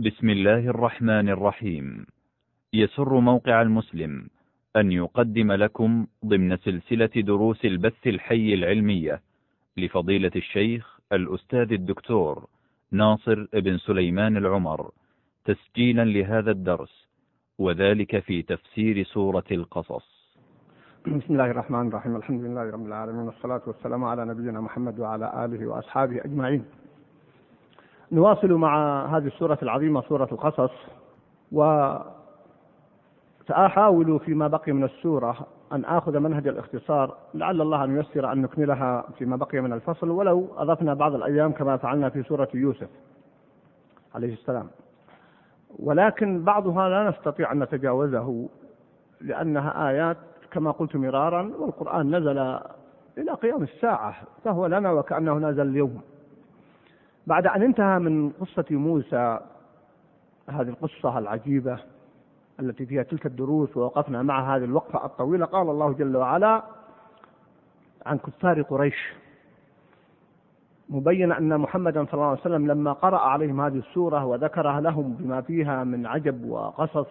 بسم الله الرحمن الرحيم. يسر موقع المسلم أن يقدم لكم ضمن سلسلة دروس البث الحي العلمية لفضيلة الشيخ الأستاذ الدكتور ناصر بن سليمان العمر تسجيلا لهذا الدرس وذلك في تفسير سورة القصص. بسم الله الرحمن الرحيم. الحمد لله رب العالمين والصلاة والسلام على نبينا محمد وعلى آله وأصحابه أجمعين. نواصل مع هذه السورة العظيمة سورة القصص وسأحاول فيما بقي من السورة أن آخذ منهج الاختصار لعل الله أن ييسر أن نكملها فيما بقي من الفصل ولو أضفنا بعض الأيام كما فعلنا في سورة يوسف عليه السلام. ولكن بعضها لا نستطيع أن نتجاوزه لأنها آيات كما قلت مرارا والقرآن نزل إلى قيام الساعة فهو لنا وكأنه نزل اليوم. بعد أن انتهى من قصة موسى هذه القصة العجيبة التي فيها تلك الدروس ووقفنا مع هذه الوقفة الطويلة قال الله جل وعلا عن كفار قريش. مبين أن محمدا صلى الله عليه وسلم لما قرأ عليهم هذه السورة وذكرها لهم بما فيها من عجب وقصص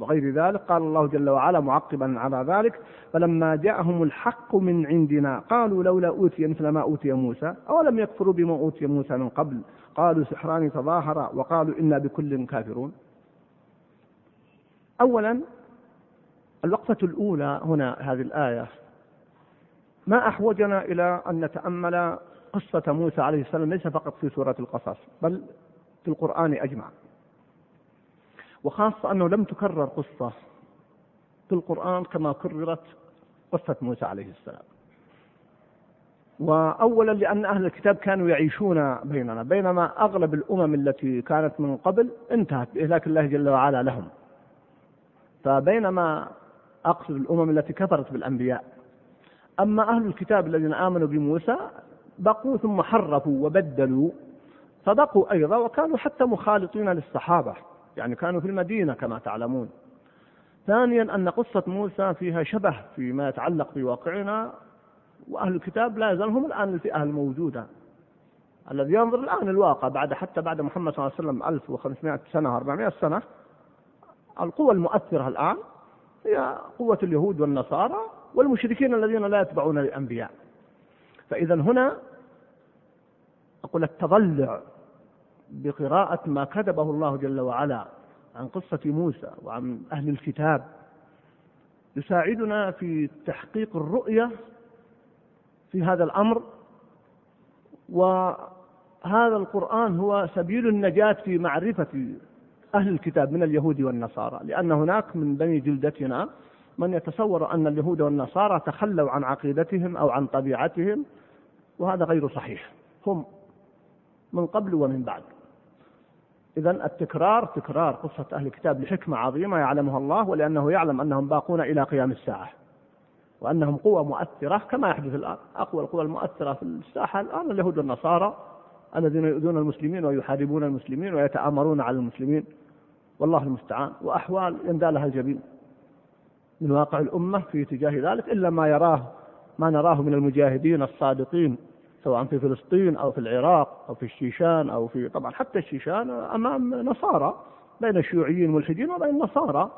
وغير ذلك قال الله جل وعلا معقبا على ذلك فلما جاءهم الحق من عندنا قالوا لولا أوتي مثل ما أوتي موسى أولم يكفروا بما أوتي موسى من قبل؟ قالوا سحران تظاهرا وقالوا إنا بكل كافرون. أولا الوقفة الأولى هنا هذه الآية. ما أحوجنا إلى أن نتأمل قصة موسى عليه السلام ليس فقط في سورة القصص بل في القرآن أجمع. وخاصة أنه لم تكرر قصة في القرآن كما كررت قصة موسى عليه السلام. وأولا لأن أهل الكتاب كانوا يعيشون بيننا بينما أغلب الأمم التي كانت من قبل انتهت بإهلاك الله جل وعلا لهم. فبينما أقصد الأمم التي كفرت بالأنبياء. أما أهل الكتاب الذين آمنوا بموسى بقوا ثم حرفوا وبدلوا فبقوا أيضا وكانوا حتى مخالطين للصحابة. يعني كانوا في المدينة كما تعلمون. ثانيا أن قصة موسى فيها شبه فيما يتعلق بواقعنا وأهل الكتاب لا يزال هم الآن الفئة الموجودة. الذي ينظر الآن الواقع بعد حتى بعد محمد صلى الله عليه وسلم 1500 سنة 400 سنة القوى المؤثرة الآن هي قوة اليهود والنصارى والمشركين الذين لا يتبعون الأنبياء فإذا هنا أقول التضلع بقراءة ما كتبه الله جل وعلا عن قصة موسى وعن أهل الكتاب. يساعدنا في تحقيق الرؤية في هذا الأمر وهذا القرآن هو سبيل النجاة في معرفة أهل الكتاب من اليهود والنصارى لأن هناك من بني جلدتنا من يتصور أن اليهود والنصارى تخلوا عن عقيدتهم أو عن طبيعتهم وهذا غير صحيح. هم من قبل ومن بعد. إذا التكرار تكرار قصة أهل الكتاب لحكمة عظيمة يعلمها الله ولأنه يعلم أنهم باقون إلى قيام الساعة. وأنهم قوة مؤثرة كما يحدث الآن أقوى القوى المؤثرة في الساحة الآن اليهود والنصارى الذين يؤذون المسلمين ويحاربون المسلمين ويتآمرون على المسلمين. والله المستعان. وأحوال يندى لها الجبين. من واقع الأمة في اتجاه ذلك إلا ما يراه ما نراه من المجاهدين الصادقين. سواء في فلسطين أو في العراق أو في الشيشان أو في طبعا حتى الشيشان أمام نصارى بين الشيوعيين الملحدين وبين النصارى.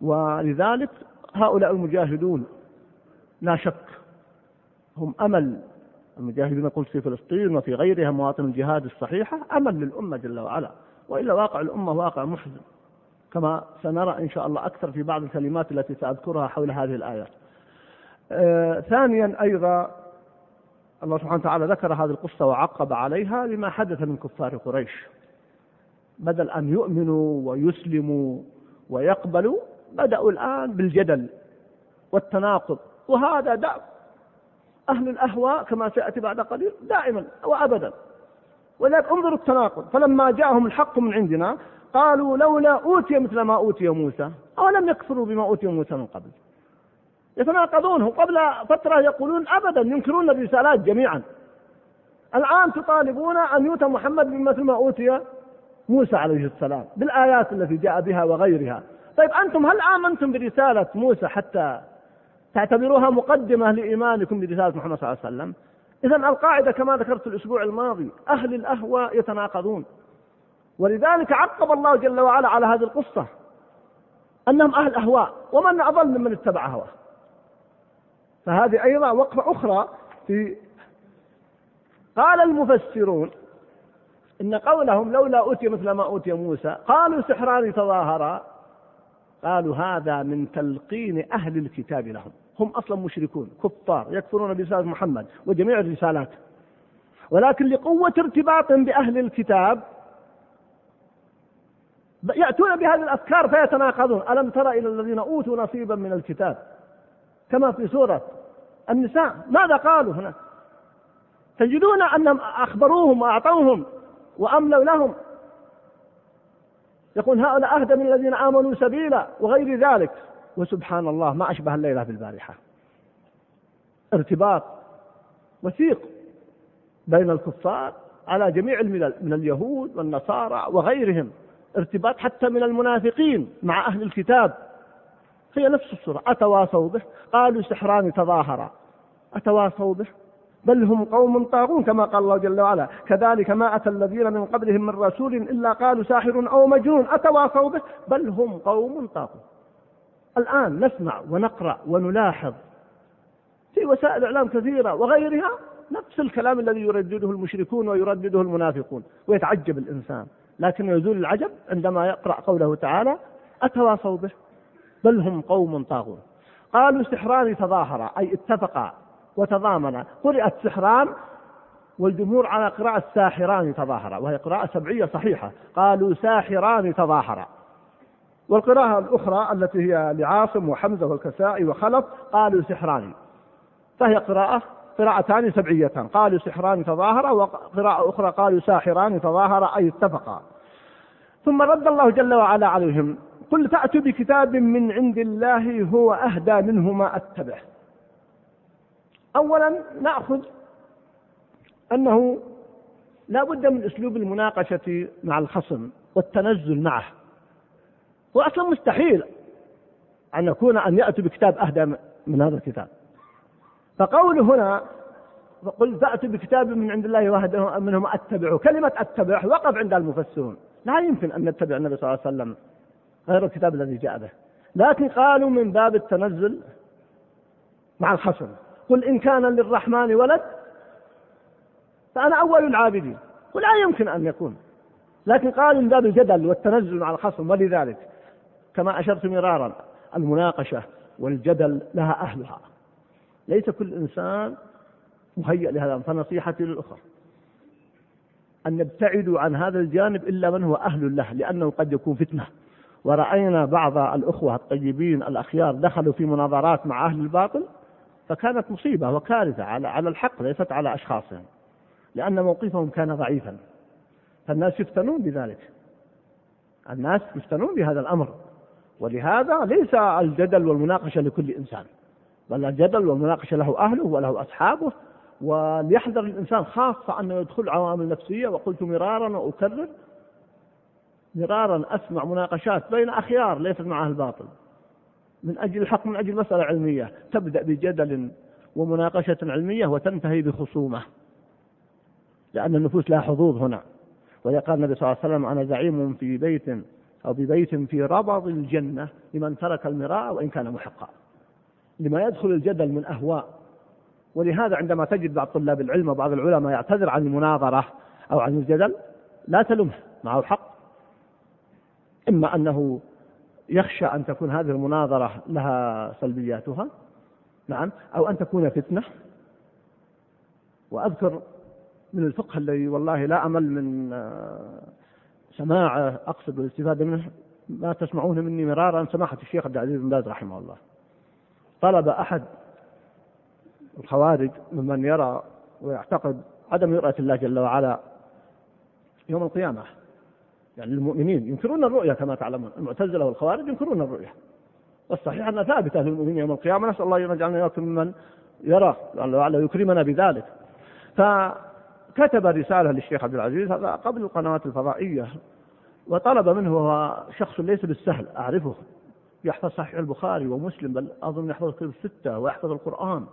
ولذلك هؤلاء المجاهدون لا شك هم أمل. المجاهدين يقول في فلسطين وفي غيرها مواطن الجهاد الصحيحة أمل للأمة جل وعلا. وإلا واقع الأمة واقع محزن كما سنرى إن شاء الله أكثر في بعض الكلمات التي سأذكرها حول هذه الآيات. آه ثانيا أيضا الله سبحانه وتعالى ذكر هذه القصة وعقب عليها لما حدث من كفار قريش. بدل أن يؤمنوا ويسلموا ويقبلوا بدأوا الآن بالجدل والتناقض. وهذا دأب أهل الأهواء كما سيأتي بعد قليل دائما وأبدا. ولذلك انظروا التناقض. فلما جاءهم الحق من عندنا قالوا لولا أوتي مثل ما أوتي موسى أولم يكفروا بما أوتي موسى من قبل؟ يتناقضون قبل فترة يقولون أبدا ينكرون الرسالات جميعا. الآن تطالبون أن يؤتى محمد بمثل ما أوتي موسى عليه السلام بالآيات التي جاء بها وغيرها. طيب أنتم هل آمنتم برسالة موسى حتى تعتبروها مقدمة لإيمانكم برسالة محمد صلى الله عليه وسلم؟ إذا القاعدة كما ذكرت الأسبوع الماضي أهل الأهوى يتناقضون. ولذلك عقب الله جل وعلا على هذه القصة أنهم أهل أهواء ومن أضل ممن اتبع هواه. فهذه أيضا وقفة أخرى في قال المفسرون إن قولهم لولا أوتي مثل ما أوتي موسى قالوا سحران تظاهرا قالوا هذا من تلقين أهل الكتاب لهم هم أصلا مشركون كفار يكفرون برسالة محمد وجميع الرسالات. ولكن لقوة ارتباطهم بأهل الكتاب يأتون بهذه الأفكار فيتناقضون. ألم تر إلى الذين أوتوا نصيبا من الكتاب كما في سورة النساء. ماذا قالوا هنا تجدون أنهم أخبروهم وأعطوهم وأملوا لهم. يقول هؤلاء أهدى من الذين آمنوا سبيلا وغير ذلك. وسبحان الله ما أشبه الليلة بالبارحة. ارتباط وثيق بين الكفار على جميع الملل من اليهود والنصارى وغيرهم. ارتباط حتى من المنافقين مع أهل الكتاب. هي نفس الصورة. أتواصوا به؟ قالوا سحران تظاهرا. أتواصوا به. بل هم قوم طاغون كما قال الله جل وعلا. كذلك ما أتى الذين من قبلهم من رسول إلا قالوا ساحر أو مجنون. أتواصوا به. بل هم قوم طاغون. الآن نسمع ونقرأ ونلاحظ في وسائل إعلام كثيرة وغيرها نفس الكلام الذي يردده المشركون ويردده المنافقون ويتعجب الإنسان. لكن يزول العجب عندما يقرأ قوله تعالى أتواصوا به. بل هم قوم طاغون. قالوا سحران تظاهرا. أي اتفقا وتضامنا قرأت سحران والجمهور على قراءة ساحران تظاهرا وهي قراءة سبعية صحيحة. قالوا ساحران تظاهرا. والقراءة الأخرى التي هي لعاصم وحمزة والكسائي وخلف قالوا سحران. فهي قراءة قراءتان سبعيتان. قالوا سحران تظاهرا وقراءة أخرى قالوا ساحران تظاهرا أي اتفقا. ثم رد الله جل وعلا عليهم قل فأتوا بكتاب من عند الله هو أهدى منه ما أتبعه. أولا نأخذ أنه لا بد من أسلوب المناقشة مع الخصم والتنزل معه. وأصلا مستحيل أن يكون أن يأتوا بكتاب أهدى من هذا الكتاب. فقول هنا قل فأتوا بكتاب من عند الله وأهدى منهم أتبعه كلمة أتبعه وقف عند المفسرون. لا يمكن أن نتبع النبي صلى الله عليه وسلم غير الكتاب الذي جاء به. لكن قالوا من باب التنزل مع الخصم. قل إن كان للرحمن ولد فأنا أول العابدين. ولا يمكن أن يكون. لكن قال من باب الجدل والتنزل مع الخصم ولذلك كما أشرت مرارا المناقشة والجدل لها أهلها. ليس كل إنسان مهيأ لهذا. فنصيحتي للأخرى أن نبتعدوا عن هذا الجانب إلا من هو أهل له لأنه قد يكون فتنة. ورأينا بعض الأخوة الطيبين الأخيار دخلوا في مناظرات مع أهل الباطل فكانت مصيبة وكارثة على على الحق ليست على أشخاصهم لأن موقفهم كان ضعيفا. فالناس يفتنون بذلك. الناس يفتنون بهذا الأمر. ولهذا ليس الجدل والمناقشة لكل إنسان بل الجدل والمناقشة له أهله وله أصحابه وليحذر الإنسان خاصة أنه يدخل عوامل نفسية وقلت مرارا وأكرر مرارا أسمع مناقشات بين أخيار ليست معها الباطل من أجل الحق من أجل مسألة علمية. تبدأ بجدل ومناقشة علمية وتنتهي بخصومة. لأن النفوس لها حظوظ هنا. ويقال النبي صلى الله عليه وسلم أنا زعيم في بيت أو ببيت في ربض الجنة لمن ترك المراء وإن كان محقا. لما يدخل الجدل من أهواء. ولهذا عندما تجد بعض طلاب العلم وبعض العلماء يعتذر عن المناظرة أو عن الجدل لا تلمه معه الحق. إما أنه يخشى أن تكون هذه المناظرة لها سلبياتها نعم أو أن تكون فتنة. وأذكر من الفقه الذي والله لا أمل من آه، سماعه أقصد الاستفادة منه ما تسمعونه مني مرارا سماحة الشيخ عبد العزيز بن باز رحمه الله. طلب أحد الخوارج ممن يرى ويعتقد عدم رؤية الله جل وعلا يوم القيامة يعني المؤمنين ينكرون الرؤيا كما تعلمون المعتزلة والخوارج ينكرون الرؤيا. والصحيح أنها ثابتة للمؤمنين يوم القيامة نسأل الله أن يجعلنا إياكم ممن يرى لعله يكرمنا بذلك. فكتب رسالة للشيخ عبد العزيز هذا قبل القنوات الفضائية وطلب منه هو شخص ليس بالسهل أعرفه يحفظ صحيح البخاري ومسلم بل أظن يحفظ كتب الستة ويحفظ القرآن.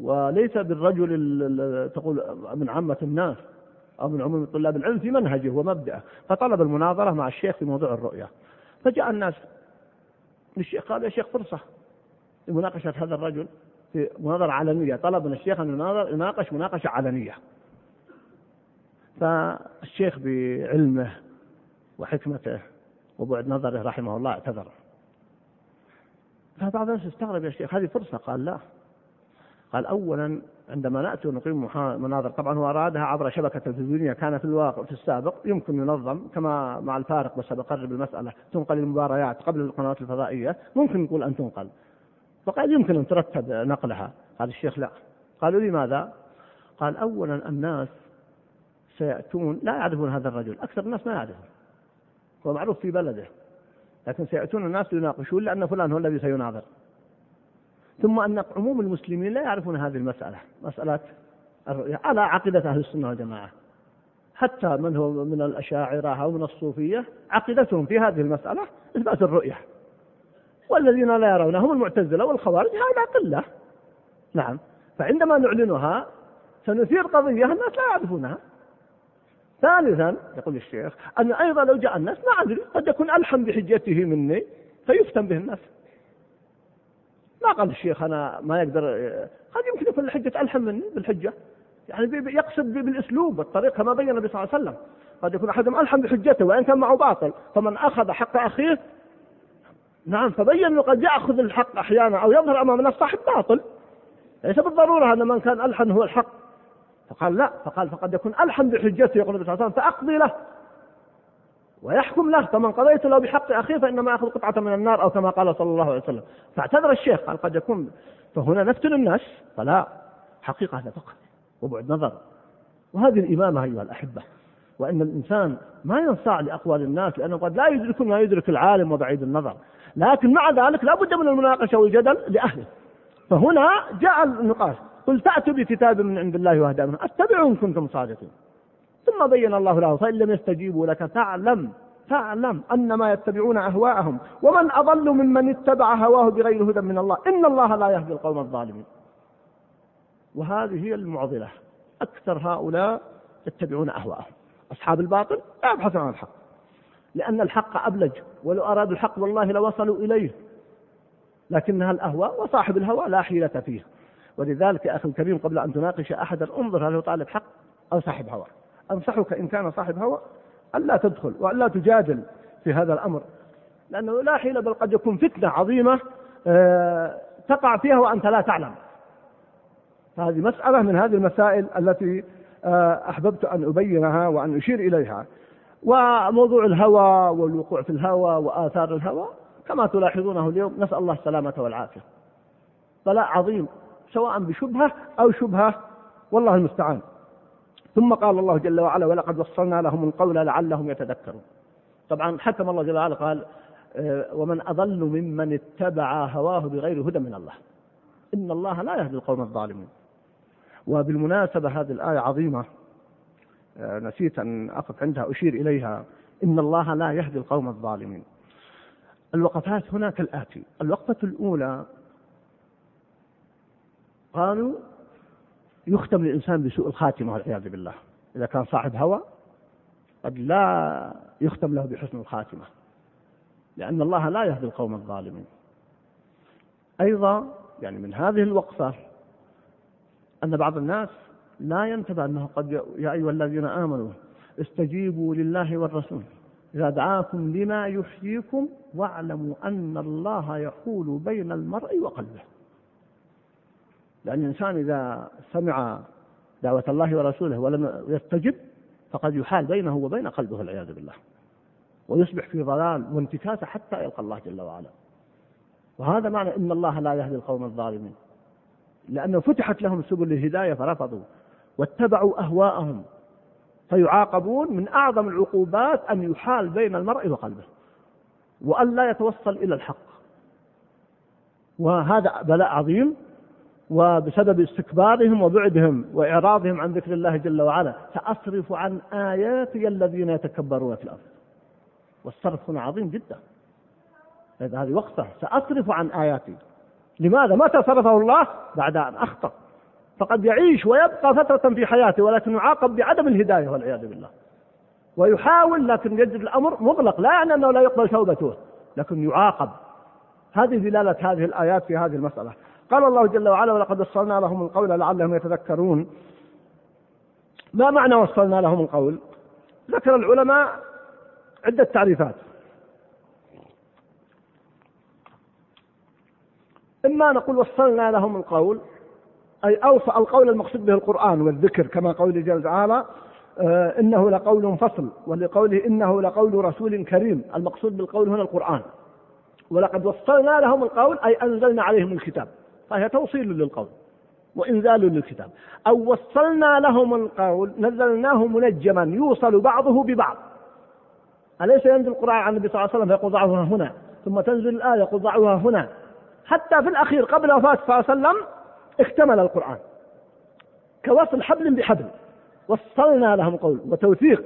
وليس بالرجل تقول من عامة الناس. أو من عموم طلاب العلم في منهجه ومبدأه. فطلب المناظرة مع الشيخ في موضوع الرؤية. فجاء الناس. للشيخ قال يا شيخ فرصة لمناقشة هذا الرجل في مناظرة علنية. طلب من الشيخ أن يناقش مناقشة علنية. فالشيخ بعلمه وحكمته وبعد نظره رحمه الله اعتذر. فبعض الناس استغرب يا شيخ هذه فرصة؟ قال لا. قال أولا عندما نأتي ونقيم مناظر طبعا هو أرادها عبر شبكة تلفزيونية كان في الواقع في السابق يمكن ينظم كما مع الفارق بس بقرب المسألة. تنقل المباريات قبل القنوات الفضائية ممكن نقول أن تنقل. فقال يمكن أن ترتب نقلها. قال الشيخ لا. قالوا لماذا قال أولا الناس سيأتون لا يعرفون هذا الرجل أكثر الناس ما يعرفون. هو معروف في بلده لكن سيأتون الناس ليناقشون لأن فلان هو الذي سيناظر. ثم أن عموم المسلمين لا يعرفون هذه المسألة مسألة الرؤية على عقيدة أهل السنة والجماعة. حتى من هو من الأشاعرة أو من الصوفية عقيدتهم في هذه المسألة إثبات الرؤية. والذين لا يرون هم المعتزلة والخوارج هؤلاء قلة نعم. فعندما نعلنها سنثير قضية الناس لا يعرفونها. ثالثا يقول الشيخ أن أيضا لو جاء الناس ما أدري قد يكون ألحم بحجته مني فيفتن به الناس. ما قال الشيخ أنا ما يقدر قد يمكن يكون الحجة ألحم مني بالحجة. يعني يقصد بالأسلوب والطريق كما بين النبي صلى الله عليه وسلم. قد يكون أحدهم ألحم بحجته وإن كان معه باطل فمن أخذ حق أخيه نعم فبين أنه قد يأخذ الحق أحيانا أو يظهر أمام الناس صاحب باطل. ليس بالضرورة أن من كان ألحن هو الحق. فقال لا فقال فقد يكون ألحن بحجته يقول النبي صلى الله عليه وسلم فأقضي له. ويحكم له فمن قضيت له بحق أخيه فإنما يأخذ قطعة من النار أو كما قال صلى الله عليه وسلم. فاعتذر الشيخ قال قد يكون فهنا نفتن الناس؟ فلا. حقيقة هذا فقه وبعد نظر. وهذه الإمامة أيها الأحبة وأن الإنسان ما ينصاع لأقوال الناس لأنه قد لا يدرك ما يدرك العالم وبعيد النظر. لكن مع ذلك لا بد من المناقشة والجدل لأهله. فهنا جاء النقاش. قل فأتوا بكتاب من عند الله وهدى منه. أتبعوا إن كنتم صادقين. ثم بين الله له فإن لم يستجيبوا لك فاعلم فاعلم أنما يتبعون أهواءهم ومن أضل ممن اتبع هواه بغير هدى من الله إن الله لا يهدي القوم الظالمين. وهذه هي المعضلة أكثر هؤلاء يتبعون أهواءهم. أصحاب الباطل لا يبحثون عن الحق لأن الحق أبلج ولو أرادوا الحق والله لوصلوا إليه لكنها الأهواء وصاحب الهوى لا حيلة فيه. ولذلك يا أخي الكريم قبل أن تناقش أحدا انظر هل هو طالب حق أو صاحب هوى. أنصحك إن كان صاحب هوى ألا تدخل وألا تجادل في هذا الأمر. لأنه لا حيلة بل قد يكون فتنة عظيمة آه، تقع فيها وأنت لا تعلم. هذه مسألة من هذه المسائل التي آه، أحببت أن أبينها وأن أشير إليها. وموضوع الهوى والوقوع في الهوى وآثار الهوى كما تلاحظونه اليوم نسأل الله السلامة والعافية. بلاء عظيم سواء بشبهة أو شبهة والله المستعان. ثم قال الله جل وعلا ولقد وصلنا لهم القول لعلهم يتذكرون. طبعا حكم الله جل وعلا قال آه، ومن أضل ممن اتبع هواه بغير هدى من الله. إن الله لا يهدي القوم الظالمين. وبالمناسبة هذه الآية عظيمة آه، نسيت أن أقف عندها أشير إليها. إن الله لا يهدي القوم الظالمين. الوقفات هنا كالآتي الوقفة الأولى قالوا يختم الإنسان بسوء الخاتمة والعياذ بالله. إذا كان صاحب هوى قد لا يختم له بحسن الخاتمة. لأن الله لا يهدي القوم الظالمين. أيضا يعني من هذه الوقفة أن بعض الناس لا ينتبه أنه قد يا أيها الذين آمنوا استجيبوا لله والرسول. إذا دعاكم لما يحييكم واعلموا أن الله يحول بين المرء وقلبه. لأن الإنسان إذا سمع دعوة الله ورسوله ولم يستجب فقد يحال بينه وبين قلبه والعياذ بالله. ويصبح في ضلال وانتكاسة حتى يلقى الله جل وعلا. وهذا معنى إن الله لا يهدي القوم الظالمين. لأنه فتحت لهم سبل الهداية فرفضوا واتبعوا أهواءهم. فيعاقبون من أعظم العقوبات أن يحال بين المرء وقلبه. وأن لا يتوصل إلى الحق. وهذا بلاء عظيم وبسبب استكبارهم وبعدهم وإعراضهم عن ذكر الله جل وعلا سأصرف عن آياتي الذين يتكبرون في الأرض. والصرف هنا عظيم جدا. هذه وقفة سأصرف عن آياتي. لماذا؟ متى صرفه الله؟ بعد أن أخطأ. فقد يعيش ويبقى فترة في حياته ولكن يعاقب بعدم الهداية والعياذ بالله. ويحاول لكن يجد الأمر مغلق. لا يعني أنه لا يقبل توبته لكن يعاقب. هذه دلالة هذه الآيات في هذه المسألة. قال الله جل وعلا ولقد وصلنا لهم القول لعلهم يتذكرون. ما معنى وصلنا لهم القول؟ ذكر العلماء عدة تعريفات. إما نقول وصلنا لهم القول أي أوصى القول المقصود به القرآن والذكر كما قوله جل وعلا آه إنه لقول فصل ولقوله إنه لقول رسول كريم المقصود بالقول هنا القرآن. ولقد وصلنا لهم القول أي أنزلنا عليهم الكتاب. فهي توصيل للقول وإنزال للكتاب. أو وصلنا لهم القول نزلناه منجما يوصل بعضه ببعض. أليس ينزل القرآن عن النبي صلى الله عليه وسلم؟ فيقول ضعوها هنا. ثم تنزل الآية يقول ضعوها هنا. حتى في الأخير قبل وفاة صلى الله عليه وسلم اكتمل القرآن. كوصل حبل بحبل. وصلنا لهم قول وتوثيق.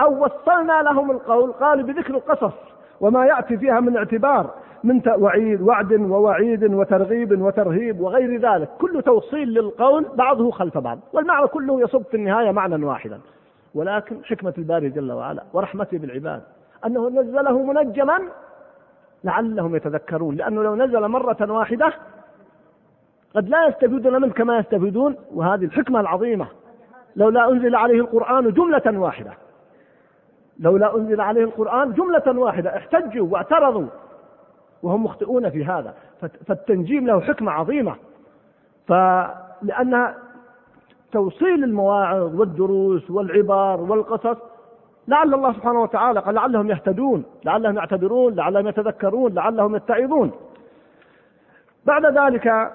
أو وصلنا لهم القول قال بذكر القصص وما يأتي فيها من اعتبار. من وعيد وعد ووعيد وترغيب وترهيب وغير ذلك. كل توصيل للقول بعضه خلف بعض والمعنى كله يصب في النهاية معنى واحدا. ولكن حكمة الباري جل وعلا ورحمته بالعباد أنه نزله منجما لعلهم يتذكرون لأنه لو نزل مرة واحدة قد لا يستفيدون منه كما يستفيدون وهذه الحكمة العظيمة. لولا أنزل عليه القرآن جملة واحدة. لولا أنزل عليه القرآن جملة واحدة احتجوا واعترضوا. وهم مخطئون في هذا. فالتنجيم له حكمة عظيمة. فلأن توصيل المواعظ والدروس والعبار والقصص لعل الله سبحانه وتعالى قال لعلهم يهتدون لعلهم يعتبرون لعلهم يتذكرون لعلهم يتعظون. بعد ذلك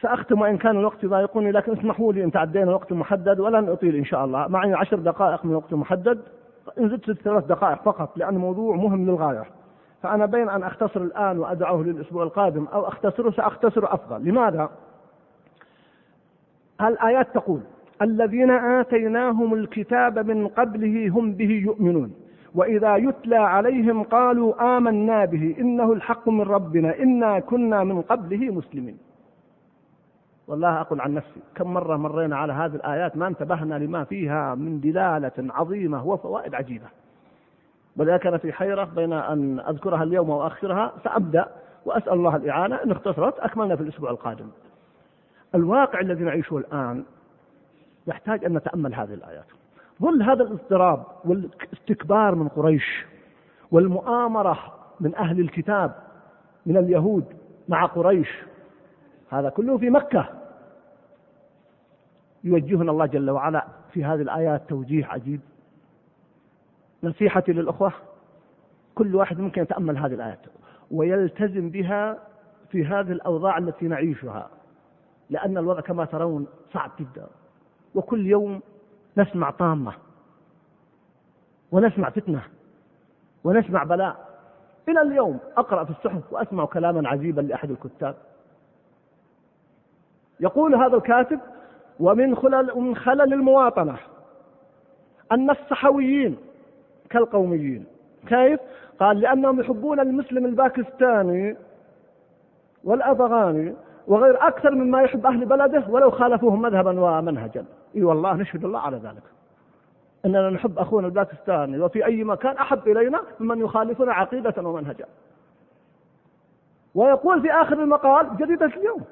سأختم وإن كان الوقت يضايقني لكن اسمحوا لي إن تعدينا الوقت المحدد ولن أطيل إن شاء الله. معي عشر دقائق من الوقت المحدد إن زدت ثلاث دقائق فقط لأن موضوع مهم للغاية. فأنا بين أن أختصر الآن وأدعوه للأسبوع القادم أو أختصره سأختصر أفضل. لماذا؟ الآيات تقول الذين آتيناهم الكتاب من قبله هم به يؤمنون وإذا يتلى عليهم قالوا آمنا به إنه الحق من ربنا إنا كنا من قبله مسلمين. والله أقول عن نفسي كم مرة مرينا على هذه الآيات ما انتبهنا لما فيها من دلالة عظيمة وفوائد عجيبة. ولذلك أنا في حيرة بين أن أذكرها اليوم وأخرها سأبدأ وأسأل الله الإعانة إن اختصرت أكملنا في الأسبوع القادم. الواقع الذي نعيشه الآن يحتاج أن نتأمل هذه الآيات. ظل هذا الاضطراب والاستكبار من قريش والمؤامرة من أهل الكتاب من اليهود مع قريش هذا كله في مكة. يوجهنا الله جل وعلا في هذه الآيات توجيه عجيب. نصيحتي للأخوة كل واحد ممكن يتأمل هذه الآيات ويلتزم بها في هذه الأوضاع التي نعيشها لأن الوضع كما ترون صعب جدا. وكل يوم نسمع طامة ونسمع فتنة ونسمع بلاء. إلى اليوم أقرأ في الصحف وأسمع كلاما عجيبا لأحد الكتاب. يقول هذا الكاتب ومن خلل خلل المواطنة أن الصحويين كالقوميين. كيف؟ قال لأنهم يحبون المسلم الباكستاني والأفغاني وغير أكثر مما يحب أهل بلده ولو خالفوهم مذهبا ومنهجا. إي والله نشهد الله على ذلك. إننا نحب أخونا الباكستاني وفي أي مكان أحب إلينا ممن يخالفنا عقيدة ومنهجا. ويقول في آخر المقال جريده اليوم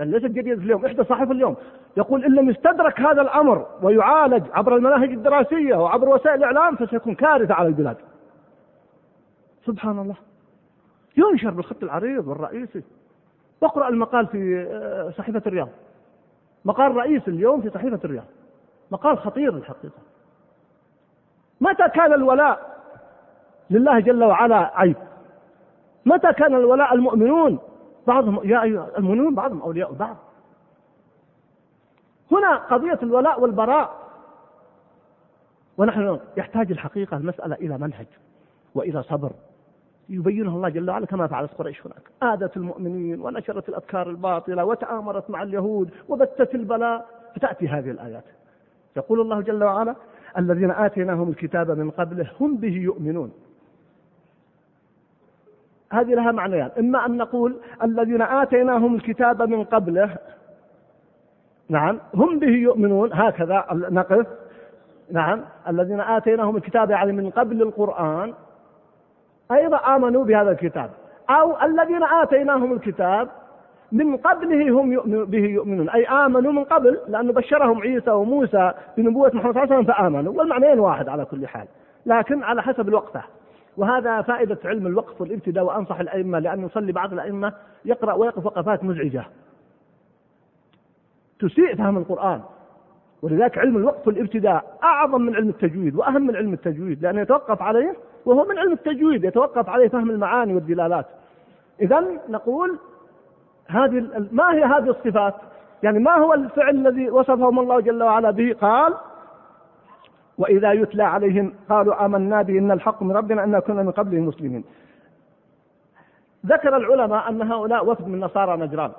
يعني ليست جريده اليوم إحدى صحف اليوم يقول إن لم يستدرك هذا الأمر ويعالج عبر المناهج الدراسية وعبر وسائل الإعلام فسيكون كارثة على البلاد. سبحان الله. ينشر بالخط العريض والرئيسي. واقرا المقال في آه، صحيفة الرياض. مقال رئيس اليوم في صحيفة الرياض. مقال خطير الحقيقة. متى كان الولاء لله جل وعلا عيب؟ متى كان الولاء المؤمنون بعضهم يا أيها المؤمنون بعضهم أولياء بعض هنا قضية الولاء والبراء. ونحن يحتاج الحقيقة المسألة إلى منهج وإلى صبر. يبينه الله جل وعلا كما فعلت قريش هناك. آذت المؤمنين ونشرت الأفكار الباطلة وتآمرت مع اليهود وبثت البلاء. فتأتي هذه الآيات. يقول الله جل وعلا الذين آتيناهم الكتاب من قبله هم به يؤمنون. هذه لها معنيان. إما أن نقول الذين آتيناهم الكتاب من قبله نعم هم به يؤمنون هكذا نقف نعم الذين آتيناهم الكتاب يعني من قبل القرآن أيضا آمنوا بهذا الكتاب. أو الذين آتيناهم الكتاب من قبله هم يؤمن به يؤمنون. أي آمنوا من قبل لأنه بشرهم عيسى وموسى بنبوة محمد صلى الله عليه وسلم فآمنوا والمعنيين واحد على كل حال. لكن على حسب الوقفة. وهذا فائدة علم الوقف والابتداء وأنصح الأئمة لأن يصلي بعض الأئمة يقرأ ويقف وقفات مزعجة تسيء فهم القرآن ولذلك علم الوقف والابتداء أعظم من علم التجويد وأهم من علم التجويد لأنه يتوقف عليه وهو من علم التجويد يتوقف عليه فهم المعاني والدلالات إذا نقول هذه ما هي هذه الصفات؟ يعني ما هو الفعل الذي وصفهم الله جل وعلا به؟ قال: وإذا يتلى عليهم قالوا آمنا به إن الحق من ربنا أن كنا من قبله مسلمين. ذكر العلماء أن هؤلاء وفد من نصارى نجران.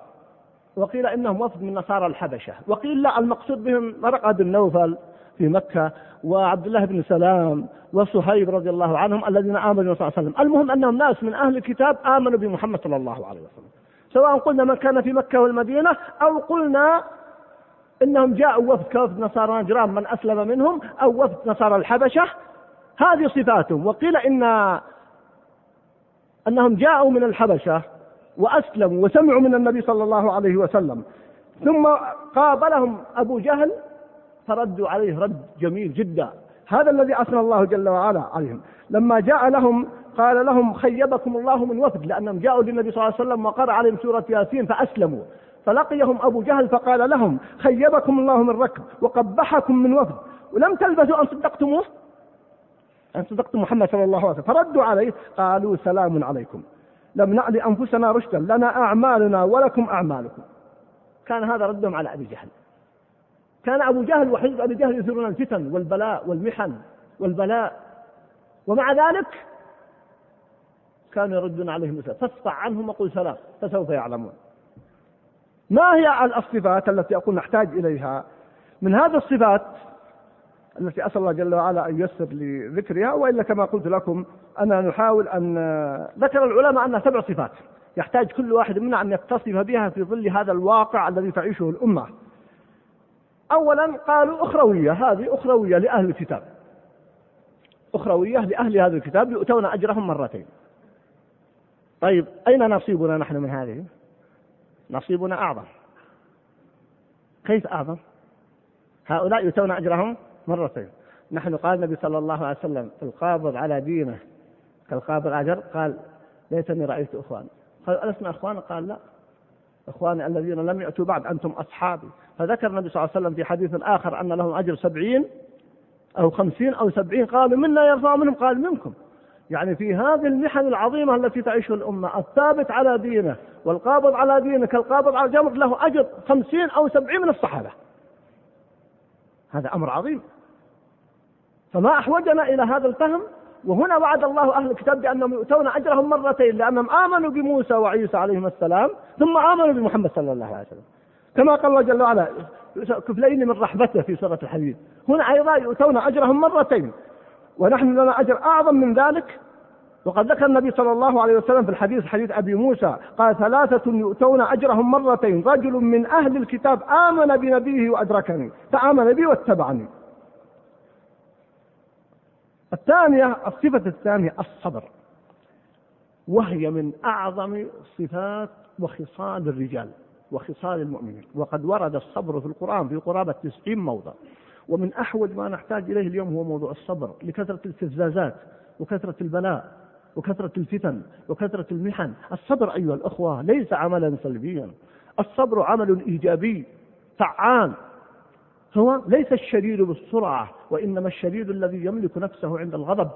وقيل إنهم وفد من نصارى الحبشة، وقيل لا المقصود بهم مرقد بن نوفل في مكة وعبد الله بن سلام وصهيب رضي الله عنهم الذين آمنوا صلى الله عليه وسلم، المهم أنهم ناس من أهل الكتاب آمنوا بمحمد صلى الله عليه وسلم. سواء قلنا من كان في مكة والمدينة أو قلنا إنهم جاءوا وفد كوفد نصارى نجران من أسلم منهم أو وفد نصارى الحبشة. هذه صفاتهم. وقيل إن أنهم جاءوا من الحبشة وأسلموا وسمعوا من النبي صلى الله عليه وسلم. ثم قابلهم أبو جهل فردوا عليه رد جميل جدا. هذا الذي أثنى الله جل وعلا عليهم. لما جاء لهم قال لهم خيبكم الله من وفد لأنهم جاءوا للنبي صلى الله عليه وسلم وقرأ عليهم سورة ياسين فأسلموا. فلقيهم أبو جهل فقال لهم خيبكم الله من ركب وقبحكم من وفد. ولم تلبثوا أن صدقتموه؟ أن صدقتم محمد صلى الله عليه وسلم. فردوا عليه قالوا سلام عليكم. لم نعد أنفسنا رشدا لنا أعمالنا ولكم أعمالكم. كان هذا ردهم على أبي جهل. كان أبو جهل وحزب أبي جهل يثيرون الفتن والبلاء والمحن والبلاء. ومع ذلك كانوا يردون عليهم مثلا فاصفع عنهم وقل سلام فسوف يعلمون. ما هي الصفات التي أقول نحتاج إليها؟ من هذه الصفات التي أسأل الله جل وعلا أن ييسر لذكرها وإلا كما قلت لكم أنا نحاول أن ذكر العلماء أنها سبع صفات. يحتاج كل واحد منا أن يتصف بها في ظل هذا الواقع الذي تعيشه الأمة. أولا قالوا أخروية هذه أخروية لأهل الكتاب. أخروية لأهل هذا الكتاب يؤتون أجرهم مرتين. طيب أين نصيبنا نحن من هذه؟ نصيبنا أعظم. كيف أعظم؟ هؤلاء يؤتون أجرهم مرتين. نحن قال النبي صلى الله عليه وسلم القابض على دينه. كالقابض أجر قال ليتني رأيت إخواني. قال ألسنا إخوانا قال لا. إخواني الذين لم يأتوا بعد أنتم أصحابي. فذكر النبي صلى الله عليه وسلم في حديث آخر أن لهم أجر سبعين أو خمسين أو سبعين. قالوا منا يرفع منهم. قال منكم. يعني في هذه المحن العظيمة التي تعيشها الأمة الثابت على دينه والقابض على دينه كالقابض على الجمر له أجر خمسين أو سبعين من الصحابة. هذا أمر عظيم. فما أحوجنا إلى هذا الفهم وهنا وعد الله أهل الكتاب بأنهم يؤتون أجرهم مرتين لأنهم آمنوا بموسى وعيسى عليهم السلام ثم آمنوا بمحمد صلى الله عليه وسلم. كما قال الله جل وعلا كفلين من رحمته في سورة الحديد. هنا أيضا يؤتون أجرهم مرتين. ونحن لنا أجر أعظم من ذلك. وقد ذكر النبي صلى الله عليه وسلم في الحديث حديث أبي موسى قال ثلاثة يؤتون أجرهم مرتين رجل من أهل الكتاب آمن بنبيه وأدركني فآمن بي واتبعني. الثانية الصفة الثانية الصبر. وهي من أعظم صفات وخصال الرجال وخصال المؤمنين. وقد ورد الصبر في القرآن في قرابة تسعين موضع. ومن أحوج ما نحتاج إليه اليوم هو موضوع الصبر لكثرة الاستفزازات وكثرة البلاء وكثرة الفتن وكثرة المحن. الصبر أيها الأخوة ليس عملا سلبيا. الصبر عمل إيجابي فعال. هو ليس الشديد بالسرعة وإنما الشديد الذي يملك نفسه عند الغضب.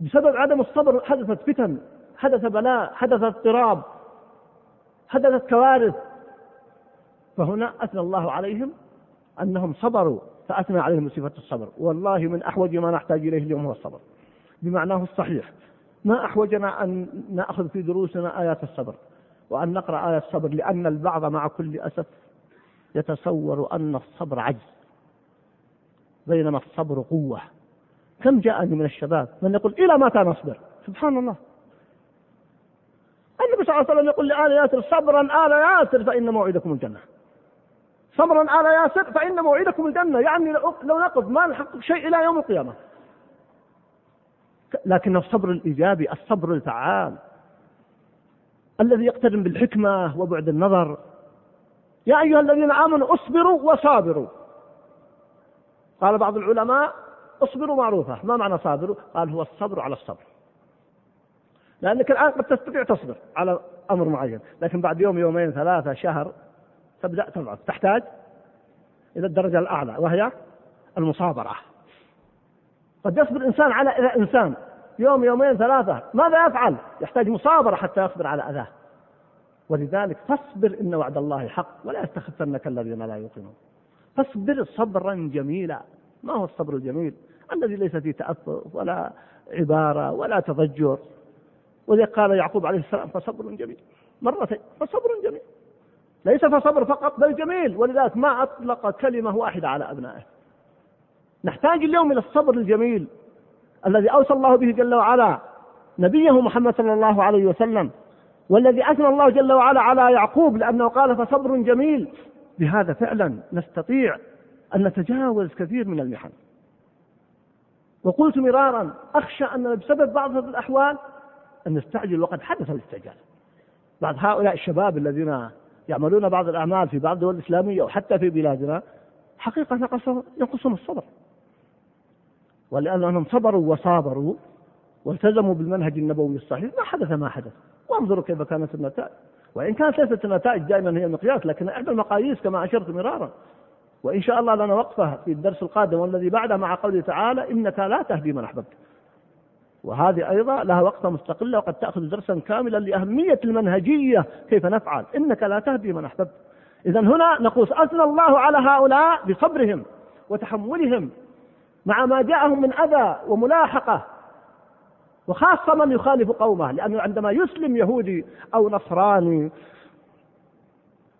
بسبب عدم الصبر حدثت فتن حدث بلاء حدث اضطراب حدثت كوارث. فهنا أثنى الله عليهم أنهم صبروا فأثنى عليهم صفة الصبر. والله من أحوج ما نحتاج إليه اليوم هو الصبر. بمعناه الصحيح. ما أحوجنا أن نأخذ في دروسنا آيات الصبر وأن نقرأ آيات الصبر لأن البعض مع كل أسف يتصور أن الصبر عجز. بينما الصبر قوة. كم جاءني من الشباب من يقول إلى متى نصبر؟ سبحان الله. النبي صلى الله عليه وسلم يقول لآل ياسر صبرا آل ياسر فإن موعدكم الجنة. صبرا على ياسر فإن موعدكم الجنة. يعني لو نقف ما نحقق شيء إلى يوم القيامة. لكن الصبر الإيجابي الصبر الفعال. الذي يقترن بالحكمة وبعد النظر. يا أيها الذين آمنوا اصبروا وصابروا. قال بعض العلماء اصبروا معروفة. ما معنى صابروا؟ قال هو الصبر على الصبر. لأنك الآن قد تستطيع تصبر على أمر معين. لكن بعد يوم يومين ثلاثة شهر تبدأ تضعف تحتاج إلى الدرجة الأعلى وهي المصابرة. قد يصبر إنسان على إنسان يوم يومين ثلاثة ماذا يفعل؟ يحتاج مصابرة حتى يصبر على أذاه. ولذلك فاصبر إن وعد الله حق ولا يستخفنك الذين لا يوقنون. فاصبر صبرا جميلا. ما هو الصبر الجميل؟ الذي ليس فيه تأثر ولا عبارة ولا تضجر. ولذلك قال يعقوب عليه السلام فصبر جميل. مرتين فصبر جميل. ليس فصبر فقط بل جميل. ولذلك ما أطلق كلمة واحدة على أبنائه. نحتاج اليوم إلى الصبر الجميل الذي أوصى الله به جل وعلا نبيه محمد صلى الله عليه وسلم والذي أثنى الله جل وعلا على يعقوب لأنه قال فصبر جميل. بهذا فعلا نستطيع أن نتجاوز كثير من المحن. وقلت مرارا أخشى أن بسبب بعض الأحوال أن نستعجل وقد حدث الاستعجال. بعض هؤلاء الشباب الذين يعملون بعض الأعمال في بعض الدول الإسلامية وحتى في بلادنا حقيقة ينقصهم الصبر. ولأنهم صبروا وصابروا والتزموا بالمنهج النبوي الصحيح ما حدث ما حدث. وانظروا كيف كانت النتائج. وإن كانت ليست النتائج دائما هي مقياس لكن إحدى المقاييس كما أشرت مرارا. وإن شاء الله لنا وقفة في الدرس القادم والذي بعده مع قوله تعالى إنك لا تهدي من أحببت. وهذه أيضا لها وقفة مستقلة وقد تأخذ درسا كاملا لأهمية المنهجية كيف نفعل. إنك لا تهدي من أحببت. إذا هنا نقول أثنى الله على هؤلاء بصبرهم وتحملهم مع ما جاءهم من أذى وملاحقة. وخاصة من يخالف قومه لأنه عندما يسلم يهودي أو نصراني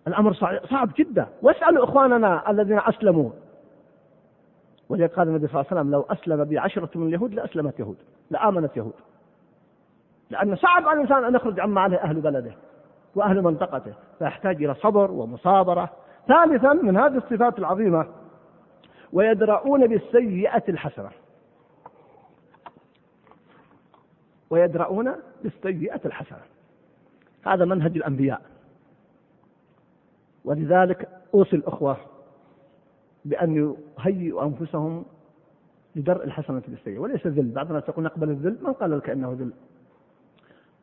الأمر صعب جدا. واسألوا إخواننا الذين أسلموا. ولذلك قال النبي صلى الله عليه وسلم لو أسلم بي عشرة من اليهود لأسلمت يهود لآمنت يهود. لأن صعب على الإنسان أن يخرج عما عليه أهل بلده وأهل منطقته فيحتاج إلى صبر ومصابرة. ثالثا من هذه الصفات العظيمة ويدرؤون بالسيئة الحسنة. ويدرؤون بالسيئة الحسنة. هذا منهج الأنبياء. ولذلك أوصي الأخوة بأن يهيئوا أنفسهم لدرء الحسنة بالسيئة. وليس ذل. بعض الناس نقبل الذل من قال لك أنه ذل؟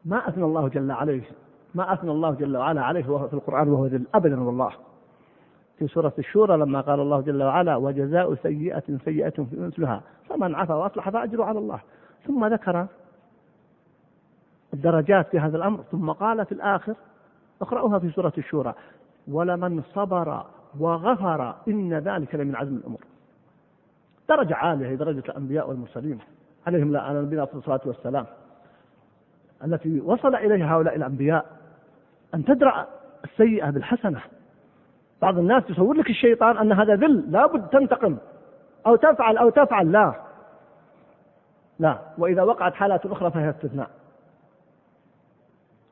ما أثنى الله جل عليه. ما أثنى الله جل وعلا عليه وهو في القرآن وهو ذل. أبدا والله. في سورة الشورى لما قال الله جل وعلا وجزاء سيئة سيئة في مثلها. فمن عفا وأصلح فأجره على الله. ثم ذكر الدرجات في هذا الأمر ثم قال في الآخر اقرأوها في سورة الشورى. ولمن صبر وغفر إن ذلك لمن عزم الأمور. درجة عالية هي درجة الأنبياء والمرسلين عليهم لا نبينا الصلاة والسلام التي وصل إليها هؤلاء الأنبياء أن تدرأ السيئة بالحسنة. بعض الناس يصور لك الشيطان أن هذا ذل لابد تنتقم. أو تفعل أو تفعل لا. لا. وإذا وقعت حالات أخرى فهي استثناء.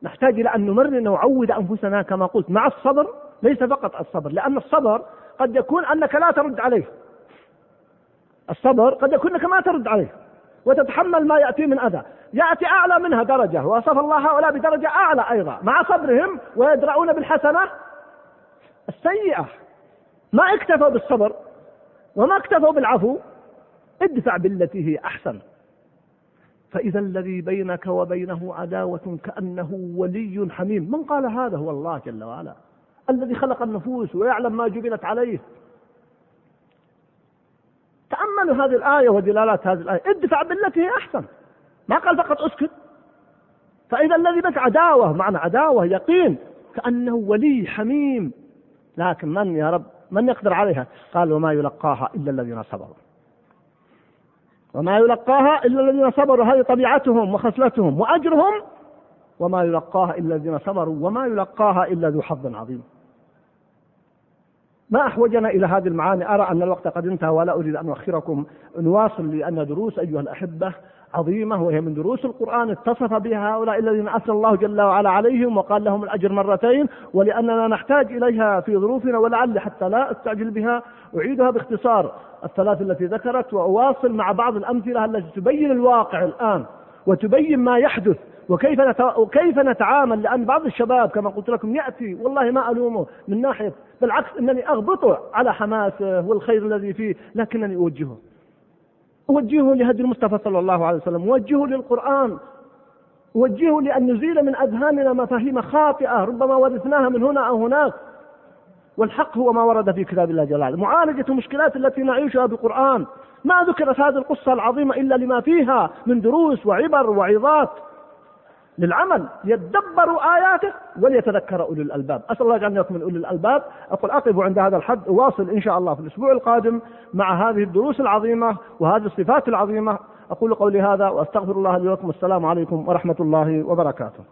نحتاج إلى أن نمرن ونعود أنفسنا كما قلت مع الصبر ليس فقط الصبر لأن الصبر قد يكون أنك لا ترد عليه. الصبر قد يكون أنك ما ترد عليه. وتتحمل ما يأتي من أذى. يأتي أعلى منها درجة وصف الله هؤلاء بدرجة أعلى أيضا. مع صبرهم ويدرؤون بالحسنة السيئة. ما اكتفوا بالصبر وما اكتفوا بالعفو ادفع بالتي هي أحسن. فإذا الذي بينك وبينه عداوة كأنه ولي حميم. من قال هذا؟ هو الله جل وعلا. الذي خلق النفوس ويعلم ما جبلت عليه. تأملوا هذه الآية ودلالات هذه الآية. ادفع بالتي هي أحسن. ما قال فقط اسكت. فإذا الذي بك عداوة معنى عداوة يقين كأنه ولي حميم. لكن من يا رب؟ من يقدر عليها؟ قال وما يلقاها إلا الذين صبروا. وما يلقاها إلا الذين صبروا. هذه طبيعتهم وخصلتهم وأجرهم. وما يلقاها إلا الذين صبروا. وما يلقاها إلا ذو حظ عظيم. ما أحوجنا إلى هذه المعاني. أرى أن الوقت قد انتهى ولا أريد أن أؤخركم. نواصل لأن دروس أيها الأحبة عظيمة وهي من دروس القرآن اتصف بها هؤلاء الذين أثنى الله جل وعلا عليهم وقال لهم الأجر مرتين ولأننا نحتاج إليها في ظروفنا ولعل حتى لا أستعجل بها. أعيدها باختصار. الثلاث التي ذكرت وأواصل مع بعض الأمثلة التي تبين الواقع الآن وتبين ما يحدث وكيف وكيف نتعامل لأن بعض الشباب كما قلت لكم يأتي والله ما ألومه من ناحية بالعكس إنني أغبطه على حماسه والخير الذي فيه لكنني أوجهه. وجهه لهدي المصطفى صلى الله عليه وسلم. وجهه للقرآن. وجهه لأن نزيل من أذهاننا مفاهيم خاطئة ربما ورثناها من هنا أو هناك. والحق هو ما ورد في كتاب الله جل وعلا. معالجة المشكلات التي نعيشها بالقرآن. ما ذكرت هذه القصة العظيمة إلا لما فيها من دروس وعبر وعظات. للعمل يدبروا آياته وليتذكر أولي الألباب. أسأل الله يجعلنا من أولي الألباب. أقول أقف عند هذا الحد أواصل إن شاء الله في الأسبوع القادم مع هذه الدروس العظيمة وهذه الصفات العظيمة. أقول قولي هذا وأستغفر الله لي ولكم. السلام عليكم ورحمة الله وبركاته.